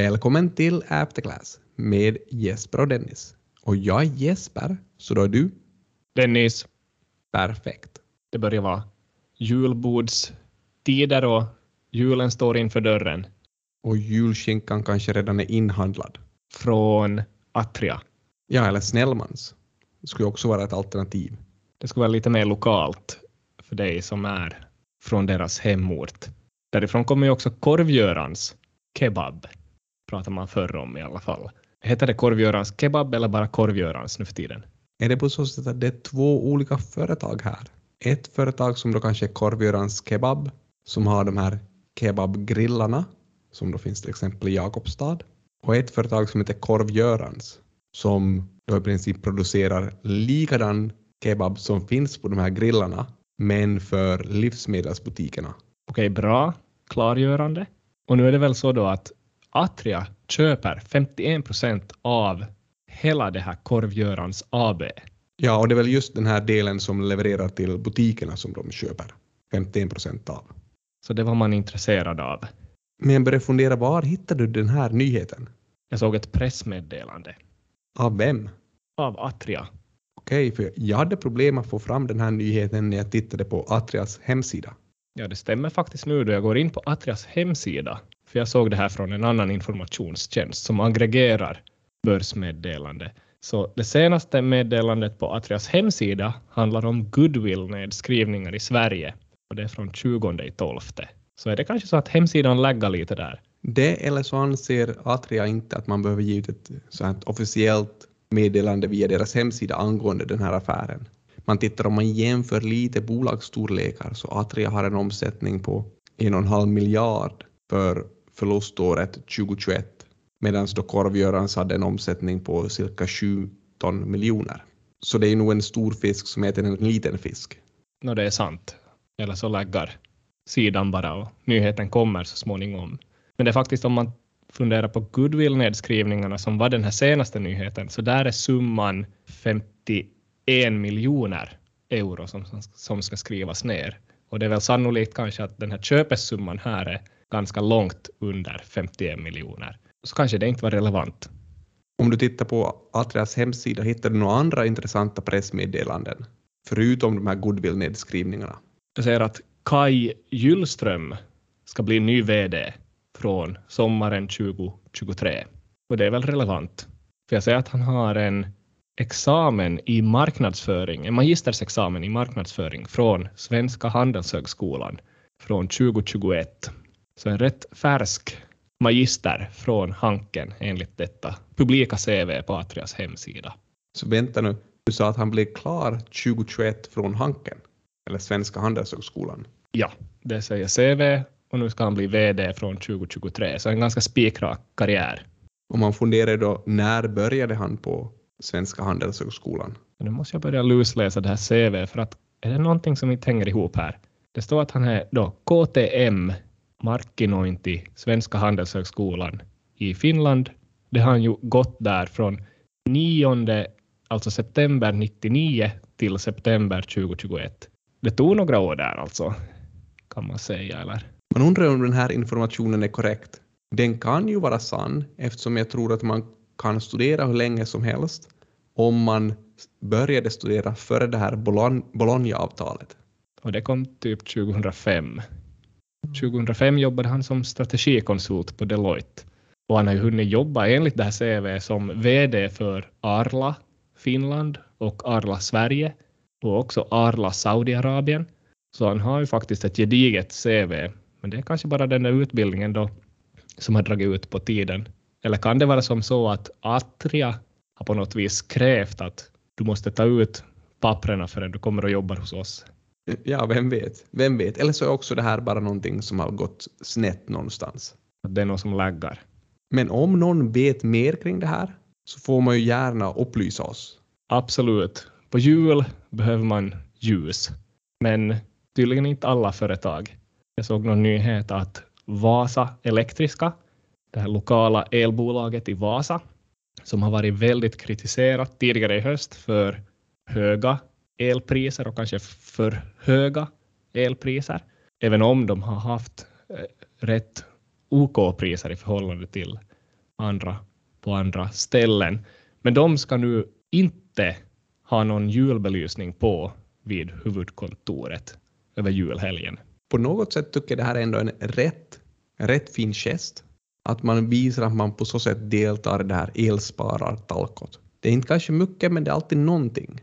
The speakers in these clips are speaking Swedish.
Välkommen till Afterclass med Jesper och Dennis. Och jag är Jesper, så då är du? Dennis, Perfekt. det börjar vara julbordstider och julen står inför dörren Och julskinkan kanske redan är inhandlad. från Atria. Ja, eller Snellmans. Det skulle också vara ett alternativ. Det skulle vara lite mer lokalt för dig som är från deras hemort. Därifrån kommer ju också Korvgörans kebab. Pratar man förr om i alla fall. Heter det Korvgörans kebab eller bara Korvgörans nu för tiden? Är det på så sätt att det är två olika företag här? Ett företag som då kanske är Korvgörans Kebab, som har de här kebabgrillarna, som då finns till exempel i Jakobstad. Och ett företag som heter Korvgörans, som då i princip producerar likadan kebab som finns på de här grillarna, men för livsmedelsbutikerna. Okej, bra. Klargörande. Och nu är det väl så då att Atria köper 51 procent av hela det här Korvgörans AB. Ja, och det är väl just den här delen som levererar till butikerna som de köper 51 procent av. Så det var man intresserad av. Men jag börjar fundera, var hittade du den här nyheten? Jag såg ett pressmeddelande Av vem? av Atria. Okej, för jag hade problem att få fram den här nyheten när jag tittade på Atrias hemsida. Ja, det stämmer faktiskt nu då jag går in på Atrias hemsida. För jag såg det här från en annan informationstjänst som aggregerar börsmeddelande. Så det senaste meddelandet på Atrias hemsida handlar om goodwill-nedskrivningar i Sverige. Och det är från 20 12. Så är det kanske så att hemsidan laggar lite där. Det eller så anser Atria inte att man behöver ge ut ett sånt officiellt meddelande via deras hemsida angående den här affären. Man tittar om man jämför lite bolagsstorlekar så Atria har en omsättning på 1,5 miljard för förluståret 2021 medan då Korvgörans hade en omsättning på cirka 17 miljoner. Så det är nog en stor fisk som äter en liten fisk. Nå, det är sant. Eller så lägger sidan bara och nyheten kommer så småningom. Men det är faktiskt om man funderar på goodwill-nedskrivningarna som var den här senaste nyheten, så där är summan 51 miljoner euro som, som ska skrivas ner. Och det är väl sannolikt kanske att den här köpesumman här är ganska långt under 51 miljoner. Så kanske det inte var relevant. Om du tittar på Atrias hemsida hittar du några andra intressanta pressmeddelanden, förutom de här goodwill-nedskrivningarna. Jag säger att Kai Gyllström ska bli ny VD från sommaren 2023. Och det är väl relevant. För jag säger att han har en examen i marknadsföring, en magistersexamen i marknadsföring från Svenska Handelshögskolan från 2021. Så en rätt färsk magister från Hanken enligt detta publika CV på Atrias hemsida. Så vänta nu, du sa att han blev klar 2021 från Hanken, eller Svenska Handelshögskolan. Ja, det säger CV och nu ska han bli VD från 2023, så en ganska spikrak karriär. Och man funderar då, när började han på Svenska Handelshögskolan? Nu måste jag börja lusläsa det här CV för att är det någonting som inte hänger ihop här? Det står att han är då KTM markkinointi Svenska Handelshögskolan i Finland. Det har han ju gått där från 9, alltså september 99 till september 2021. Det tog några år där alltså, kan man säga, eller? Man undrar om den här informationen är korrekt. Den kan ju vara sann eftersom jag tror att man kan studera hur länge som helst om man började studera före det här Bologn- Bologna-avtalet. Och det kom typ 2005. Mm. 2005 jobbade han som strategikonsult på Deloitte. Och han har ju hunnit jobba enligt det här CV som VD för Arla Finland och Arla Sverige och också Arla Saudiarabien. Så han har ju faktiskt ett gediget CV. Men det är kanske bara den där utbildningen då som har dragit ut på tiden. Eller kan det vara som så att Atria har på något vis krävt att du måste ta ut papperna förrän du kommer och jobbar hos oss? Ja, vem vet? Vem vet? Eller så är också det här bara någonting som har gått snett någonstans. Att det är någon som laggar. Men om någon vet mer kring det här så får man ju gärna upplysa oss. Absolut. På jul behöver man ljus. Men tydligen inte alla företag. Jag såg någon nyhet att Vasa Elektriska, det här lokala elbolaget i Vasa, som har varit väldigt kritiserat tidigare i höst för höga elpriser och kanske för höga elpriser, även om de har haft eh, rätt OK priser i förhållande till andra på andra ställen. Men de ska nu inte ha någon julbelysning på vid huvudkontoret över julhelgen. På något sätt tycker jag det här är ändå en rätt, en rätt fin gest. Att man visar att man på så sätt deltar i det här elsparartalkot. Det är inte kanske mycket, men det är alltid någonting.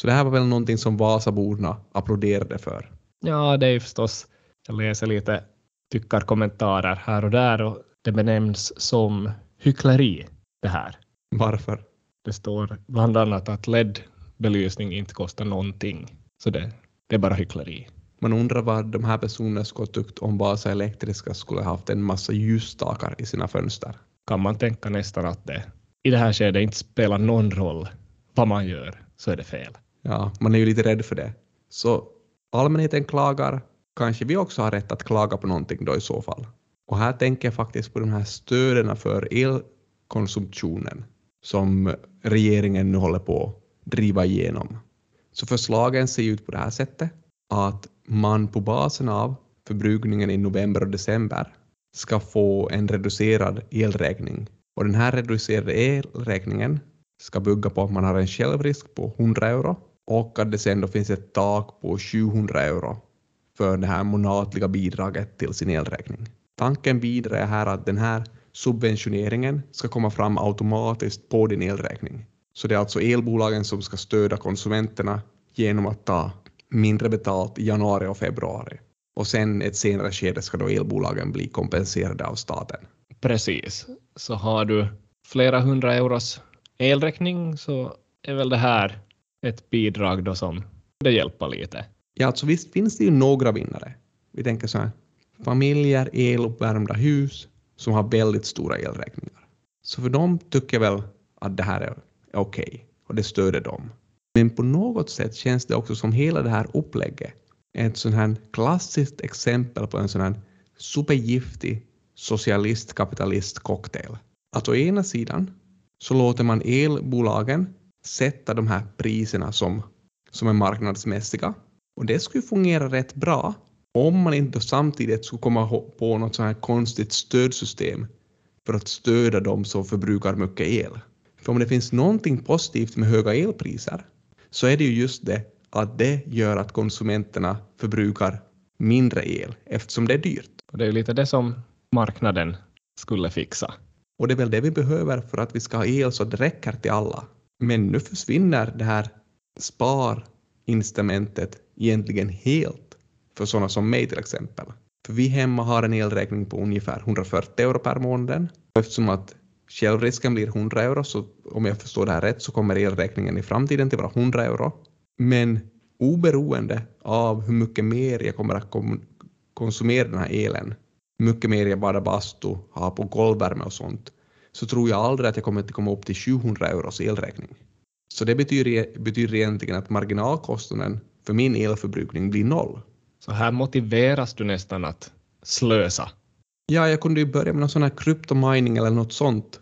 Så det här var väl någonting som Vasaborna applåderade för. Ja, det är ju förstås, jag läser lite tyckarkommentarer här och där och det benämns som hyckleri det här. Varför? Det står bland annat att LED-belysning inte kostar någonting. Så det, det är bara hyckleri. Man undrar vad de här personerna skulle ha tyckt om Vasa Elektriska skulle ha haft en massa ljusstakar i sina fönster. Kan man tänka nästan att det i det här skedet inte spelar någon roll vad man gör så är det fel. Ja, man är ju lite rädd för det. Så allmänheten klagar, kanske vi också har rätt att klaga på någonting då i så fall. Och här tänker jag faktiskt på de här stöden för elkonsumtionen som regeringen nu håller på att driva igenom. Så förslagen ser ut på det här sättet att man på basen av förbrukningen i november och december ska få en reducerad elräkning. Och den här reducerade elräkningen ska bygga på att man har en självrisk på 100 euro och att det sen då finns ett tak på 700 euro för det här månatliga bidraget till sin elräkning. Tanken vidare är här att den här subventioneringen ska komma fram automatiskt på din elräkning. Så det är alltså elbolagen som ska stödja konsumenterna genom att ta mindre betalt i januari och februari. Och sen ett senare skede ska då elbolagen bli kompenserade av staten. Precis. Så har du flera hundra euros elräkning så är väl det här ett bidrag då som det hjälper lite. Ja, alltså visst finns det ju några vinnare. Vi tänker så här, familjer, eluppvärmda hus som har väldigt stora elräkningar. Så för dem tycker jag väl att det här är okej okay, och det stöder dem. Men på något sätt känns det också som hela det här upplägget är ett sånt här klassiskt exempel på en sån här supergiftig socialist-kapitalist-cocktail. Att å ena sidan så låter man elbolagen sätta de här priserna som, som är marknadsmässiga. Och det skulle fungera rätt bra om man inte samtidigt skulle komma på något sånt här konstigt stödsystem för att stödja de som förbrukar mycket el. För om det finns någonting positivt med höga elpriser så är det ju just det att det gör att konsumenterna förbrukar mindre el eftersom det är dyrt. Och det är lite det som marknaden skulle fixa. Och det är väl det vi behöver för att vi ska ha el så att det räcker till alla. Men nu försvinner det här sparinstrumentet egentligen helt för sådana som mig till exempel. För vi hemma har en elräkning på ungefär 140 euro per månad. Eftersom att självrisken blir 100 euro, så om jag förstår det här rätt så kommer elräkningen i framtiden till vara 100 euro. Men oberoende av hur mycket mer jag kommer att konsumera den här elen, hur mycket mer jag badar bastu, har på golvvärme och sånt, så tror jag aldrig att jag kommer att komma upp till 700 euros elräkning. Så det betyder, betyder egentligen att marginalkostnaden för min elförbrukning blir noll. Så här motiveras du nästan att slösa? Ja, jag kunde ju börja med någon sån här kryptomining eller något sånt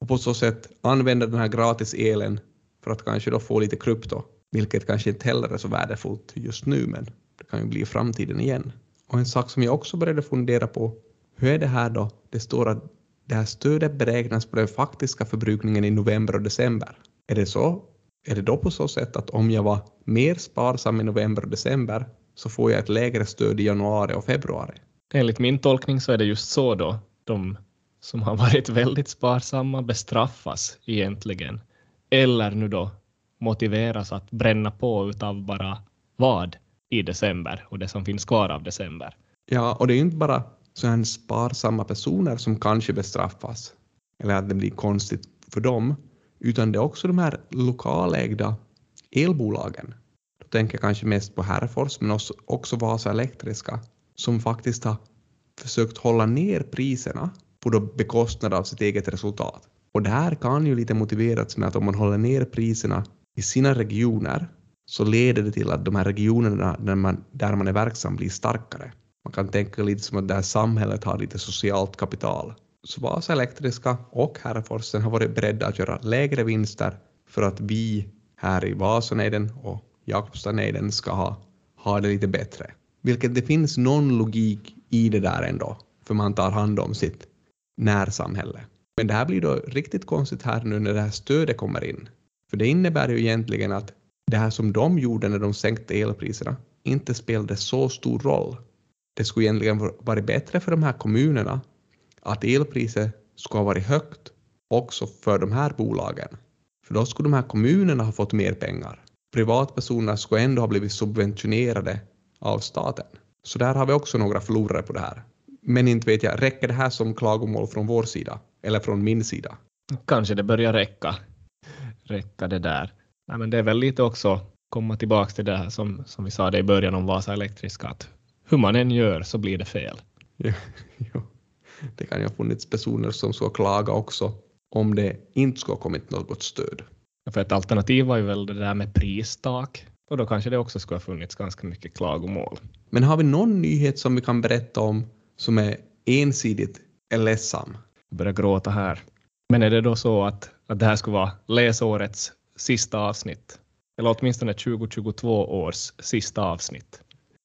och på så sätt använda den här gratis elen för att kanske då få lite krypto, vilket kanske inte heller är så värdefullt just nu, men det kan ju bli i framtiden igen. Och en sak som jag också började fundera på, hur är det här då? Det står att det här stödet beräknas på den faktiska förbrukningen i november och december. Är det så? Är det då på så sätt att om jag var mer sparsam i november och december så får jag ett lägre stöd i januari och februari? Enligt min tolkning så är det just så då. De som har varit väldigt sparsamma bestraffas egentligen. Eller nu då motiveras att bränna på utav bara vad i december och det som finns kvar av december. Ja, och det är inte bara så är det sparsamma personer som kanske bestraffas eller att det blir konstigt för dem, utan det är också de här lokalägda elbolagen. Då tänker jag kanske mest på Herrefors, men också Vasa Elektriska, som faktiskt har försökt hålla ner priserna på bekostnad av sitt eget resultat. Och det här kan ju lite motiveras med att om man håller ner priserna i sina regioner så leder det till att de här regionerna där man, där man är verksam blir starkare. Man kan tänka lite som att det här samhället har lite socialt kapital. Så Vasa Elektriska och Herreforsen har varit beredda att göra lägre vinster för att vi här i Vasanejden och Jakobstanejden ska ha, ha det lite bättre. Vilket det finns någon logik i det där ändå, för man tar hand om sitt närsamhälle. Men det här blir då riktigt konstigt här nu när det här stödet kommer in. För det innebär ju egentligen att det här som de gjorde när de sänkte elpriserna inte spelade så stor roll. Det skulle egentligen varit bättre för de här kommunerna att elpriset skulle ha varit högt också för de här bolagen. För då skulle de här kommunerna ha fått mer pengar. Privatpersoner skulle ändå ha blivit subventionerade av staten. Så där har vi också några förlorare på det här. Men inte vet jag, räcker det här som klagomål från vår sida? Eller från min sida? Kanske det börjar räcka. Räcka det där. Nej, men det är väl lite också komma tillbaka till det här som, som vi sa det i början om Vasa Elektriska, att hur man än gör så blir det fel. Ja, ja. Det kan ju ha funnits personer som ska klaga också om det inte skulle ha kommit något stöd. För ett alternativ var ju väl det där med pristak och då kanske det också skulle ha funnits ganska mycket klagomål. Men har vi någon nyhet som vi kan berätta om som är ensidigt ledsam? Jag börjar gråta här. Men är det då så att, att det här skulle vara läsårets sista avsnitt? Eller åtminstone 2022 års sista avsnitt?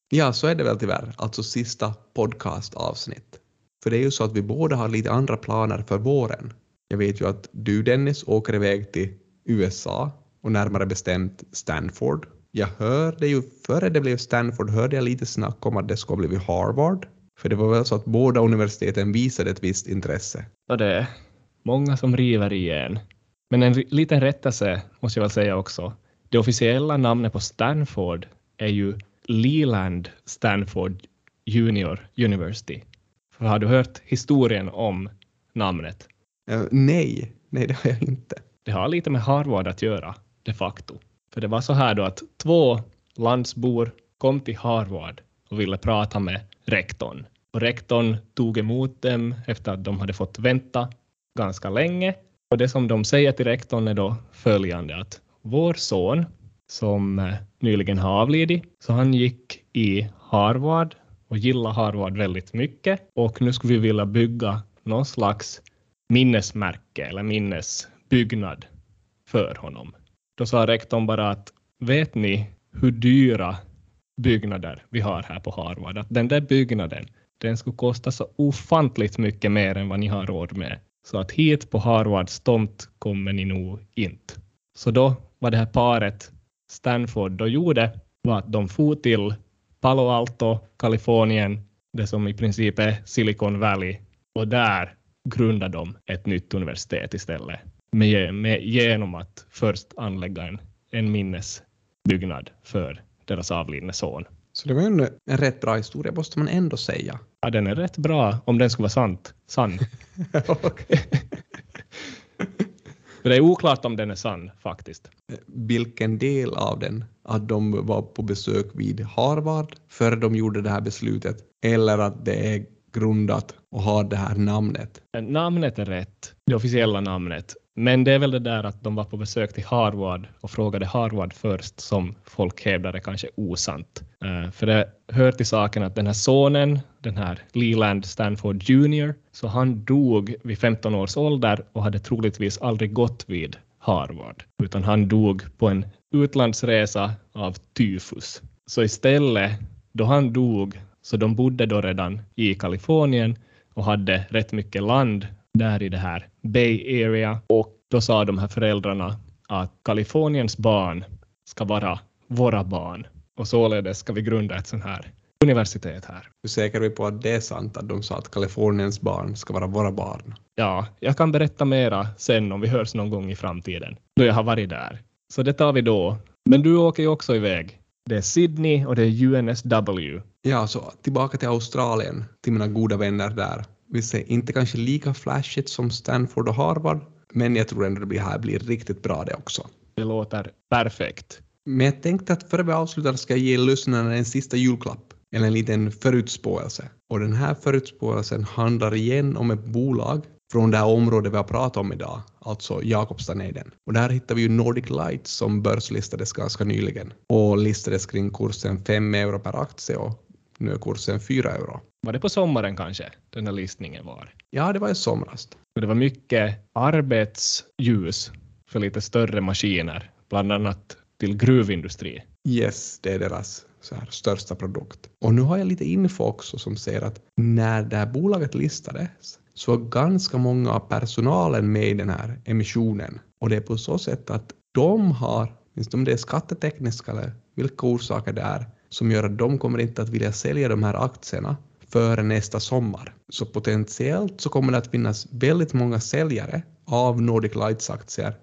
Ja, så är det väl tyvärr, alltså sista podcastavsnitt. För det är ju så att vi båda har lite andra planer för våren. Jag vet ju att du Dennis åker iväg till USA och närmare bestämt Stanford. Jag hörde ju, före det blev Stanford hörde jag lite snack om att det ska bli Harvard. För det var väl så att båda universiteten visade ett visst intresse. Och det är många som river igen. Men en liten rättelse måste jag väl säga också. Det officiella namnet på Stanford är ju Leland Stanford Junior University. För har du hört historien om namnet? Uh, nej, nej det har jag inte. Det har lite med Harvard att göra, de facto. För det var så här då att två landsbor kom till Harvard och ville prata med rektorn. Och rektorn tog emot dem efter att de hade fått vänta ganska länge. Och det som de säger till rektorn är då följande att vår son som eh, nyligen har avlidit, så han gick i Harvard och gillar Harvard väldigt mycket och nu skulle vi vilja bygga någon slags minnesmärke eller minnesbyggnad för honom. Då sa rektorn bara att vet ni hur dyra byggnader vi har här på Harvard? Att den där byggnaden, den skulle kosta så ofantligt mycket mer än vad ni har råd med. Så att hit på Harvards tomt kommer ni nog inte. Så då var det här paret Stanford då gjorde var att de for till Palo Alto, Kalifornien, det som i princip är Silicon Valley, och där grundade de ett nytt universitet istället med, med, genom att först anlägga en, en minnesbyggnad för deras avlidne son. Så det var ju en, en rätt bra historia måste man ändå säga. Ja, den är rätt bra om den skulle vara sant, sann. För det är oklart om den är sann faktiskt. Vilken del av den? Att de var på besök vid Harvard före de gjorde det här beslutet eller att det är grundat och har det här namnet? Namnet är rätt, det officiella namnet. Men det är väl det där att de var på besök till Harvard och frågade Harvard först som folk hävdade kanske osant. Eh, för det hör till saken att den här sonen, den här Leland Stanford Jr, så han dog vid 15 års ålder och hade troligtvis aldrig gått vid Harvard, utan han dog på en utlandsresa av tyfus. Så istället, då han dog, så de bodde då redan i Kalifornien och hade rätt mycket land där i det här Bay Area och då sa de här föräldrarna att Kaliforniens barn ska vara våra barn och således ska vi grunda ett sånt här universitet här. Hur säker är vi på att det är sant att de sa att Kaliforniens barn ska vara våra barn? Ja, jag kan berätta mera sen om vi hörs någon gång i framtiden då jag har varit där. Så det tar vi då. Men du åker ju också iväg. Det är Sydney och det är UNSW. Ja, så tillbaka till Australien, till mina goda vänner där vill säga, inte kanske lika flashigt som Stanford och Harvard, men jag tror ändå det blir, här blir riktigt bra det också. Det låter perfekt. Men jag tänkte att före vi avslutar ska jag ge lyssnarna en sista julklapp, eller en liten förutspåelse. Och den här förutspåelsen handlar igen om ett bolag från det här området vi har pratat om idag, alltså Jakobstaneden. Och där hittar vi ju Nordic Light som börslistades ganska nyligen och listades kring kursen 5 euro per aktie och nu är kursen 4 euro. Var det på sommaren kanske den här listningen var? Ja, det var i somras. Det var mycket arbetsljus för lite större maskiner, bland annat till gruvindustri. Yes, det är deras så här, största produkt. Och nu har jag lite info också som säger att när det här bolaget listades så var ganska många av personalen med i den här emissionen. Och det är på så sätt att de har, minst om det är skattetekniska eller vilka orsaker det är, som gör att de kommer inte att vilja sälja de här aktierna före nästa sommar. Så potentiellt så kommer det att finnas väldigt många säljare av Nordic Lights-aktier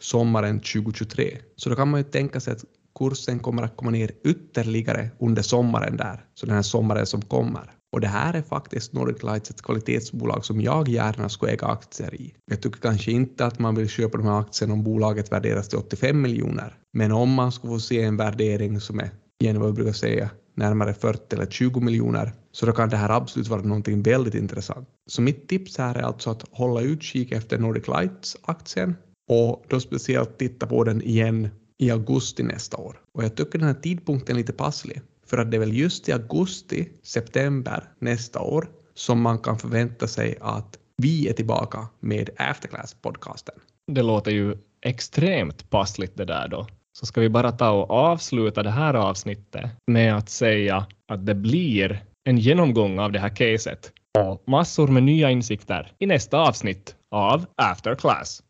sommaren 2023. Så då kan man ju tänka sig att kursen kommer att komma ner ytterligare under sommaren där, så den här sommaren som kommer. Och det här är faktiskt Nordic Lights ett kvalitetsbolag som jag gärna skulle äga aktier i. Jag tycker kanske inte att man vill köpa de här aktierna om bolaget värderas till 85 miljoner. Men om man skulle få se en värdering som är, igen vad jag brukar säga, närmare 40 eller 20 miljoner, så då kan det här absolut vara någonting väldigt intressant. Så mitt tips här är alltså att hålla utkik efter Nordic Lights-aktien och då speciellt titta på den igen i augusti nästa år. Och jag tycker den här tidpunkten är lite passlig, för att det är väl just i augusti, september nästa år som man kan förvänta sig att vi är tillbaka med Afterclass-podcasten. Det låter ju extremt passligt det där då. Så ska vi bara ta och avsluta det här avsnittet med att säga att det blir en genomgång av det här caset och massor med nya insikter i nästa avsnitt av After Class.